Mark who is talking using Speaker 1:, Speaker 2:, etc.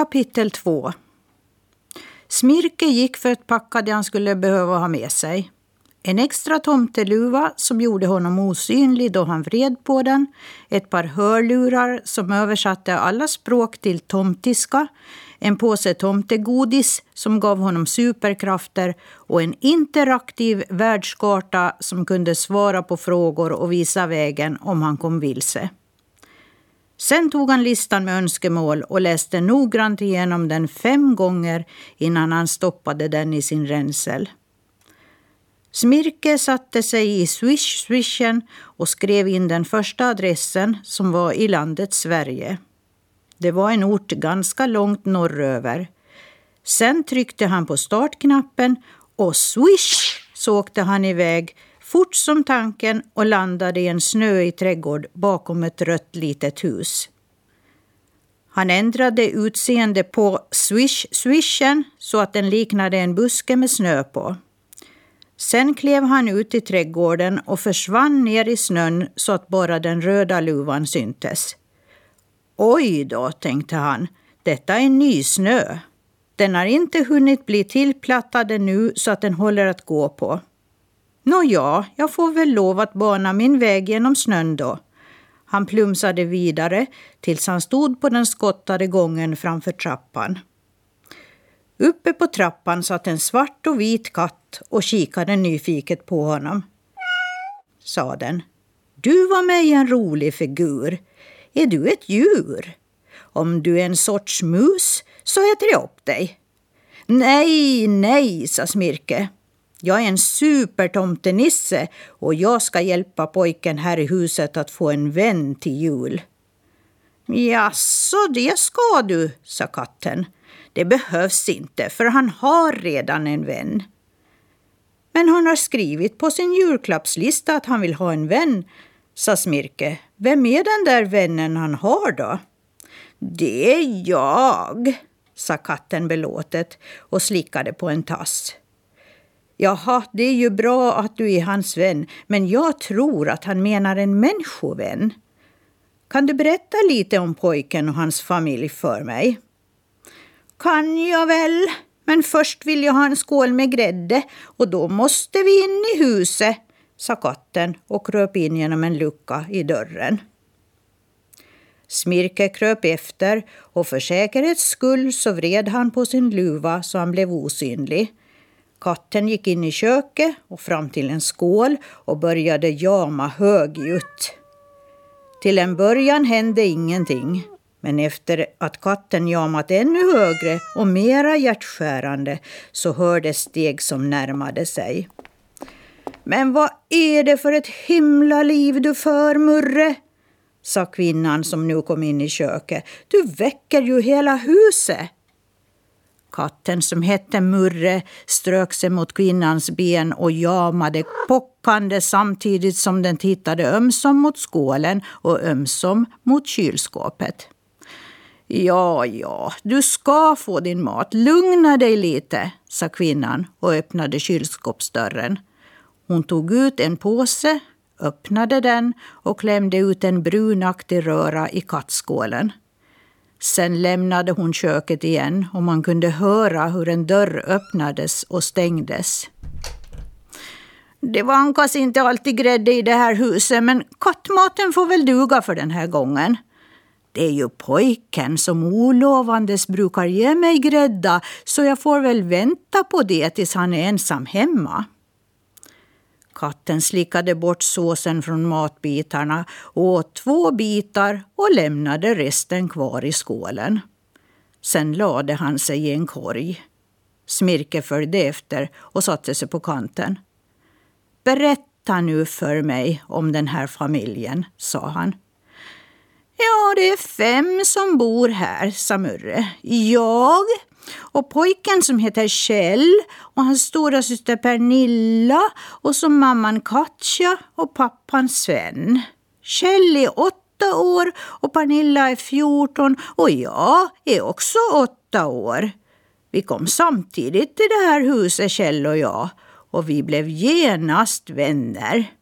Speaker 1: Kapitel 2 Smirke gick för att packa det han skulle behöva ha med sig. En extra tomteluva som gjorde honom osynlig då han vred på den, ett par hörlurar som översatte alla språk till tomtiska, en påse tomtegodis som gav honom superkrafter och en interaktiv världskarta som kunde svara på frågor och visa vägen om han kom vilse. Sen tog han listan med önskemål och läste noggrant igenom den fem gånger innan han stoppade den i sin ränsel. Smirke satte sig i swish-swishen och skrev in den första adressen som var i landet Sverige. Det var en ort ganska långt norröver. Sen tryckte han på startknappen och swish så åkte han iväg fort som tanken och landade i en snöig trädgård bakom ett rött litet hus. Han ändrade utseende på swish-swishen så att den liknade en buske med snö på. Sen klev han ut i trädgården och försvann ner i snön så att bara den röda luvan syntes. Oj då, tänkte han, detta är ny snö. Den har inte hunnit bli tillplattad nu så att den håller att gå på. Nåja, jag får väl lov att bana min väg genom snön då. Han plumsade vidare tills han stod på den skottade gången framför trappan. Uppe på trappan satt en svart och vit katt och kikade nyfiket på honom. Sa den. Du var mig en rolig figur. Är du ett djur? Om du är en sorts mus så äter jag upp dig. Nej, nej, sa Smirke. Jag är en supertomtenisse och jag ska hjälpa pojken här i huset att få en vän till jul. Jaså, det ska du, sa katten. Det behövs inte, för han har redan en vän. Men han har skrivit på sin julklappslista att han vill ha en vän, sa Smirke. Vem är den där vännen han har då? Det är jag, sa katten belåtet och slickade på en tass. Jaha, det är ju bra att du är hans vän, men jag tror att han menar en människovän. Kan du berätta lite om pojken och hans familj för mig? Kan jag väl, men först vill jag ha en skål med grädde och då måste vi in i huset, sa katten och kröp in genom en lucka i dörren. Smirke kröp efter och för säkerhets skull så vred han på sin luva så han blev osynlig. Katten gick in i köket och fram till en skål och började jama högljutt. Till en början hände ingenting. Men efter att katten jamat ännu högre och mera hjärtskärande så hördes steg som närmade sig. Men vad är det för ett himla liv du för, Murre? sa kvinnan som nu kom in i köket. Du väcker ju hela huset. Katten som hette Murre strök sig mot kvinnans ben och jamade pockande samtidigt som den tittade ömsom mot skålen och ömsom mot kylskåpet. Ja, ja, du ska få din mat. Lugna dig lite, sa kvinnan och öppnade kylskåpsdörren. Hon tog ut en påse, öppnade den och klämde ut en brunaktig röra i kattskålen. Sen lämnade hon köket igen och man kunde höra hur en dörr öppnades och stängdes. Det vankas inte alltid grädde i det här huset men kattmaten får väl duga för den här gången. Det är ju pojken som olovandes brukar ge mig grädda så jag får väl vänta på det tills han är ensam hemma. Katten slickade bort såsen från matbitarna, åt två bitar och lämnade resten kvar i skålen. Sen lade han sig i en korg. Smirke följde efter och satte sig på kanten. Berätta nu för mig om den här familjen, sa han. Ja, det är fem som bor här, sa Murre. Jag och pojken som heter Kjell och hans stora syster Pernilla och så mamman Katja och pappan Sven. Kjell är åtta år och Pernilla är fjorton och jag är också åtta år. Vi kom samtidigt till det här huset, Kjell och jag, och vi blev genast vänner.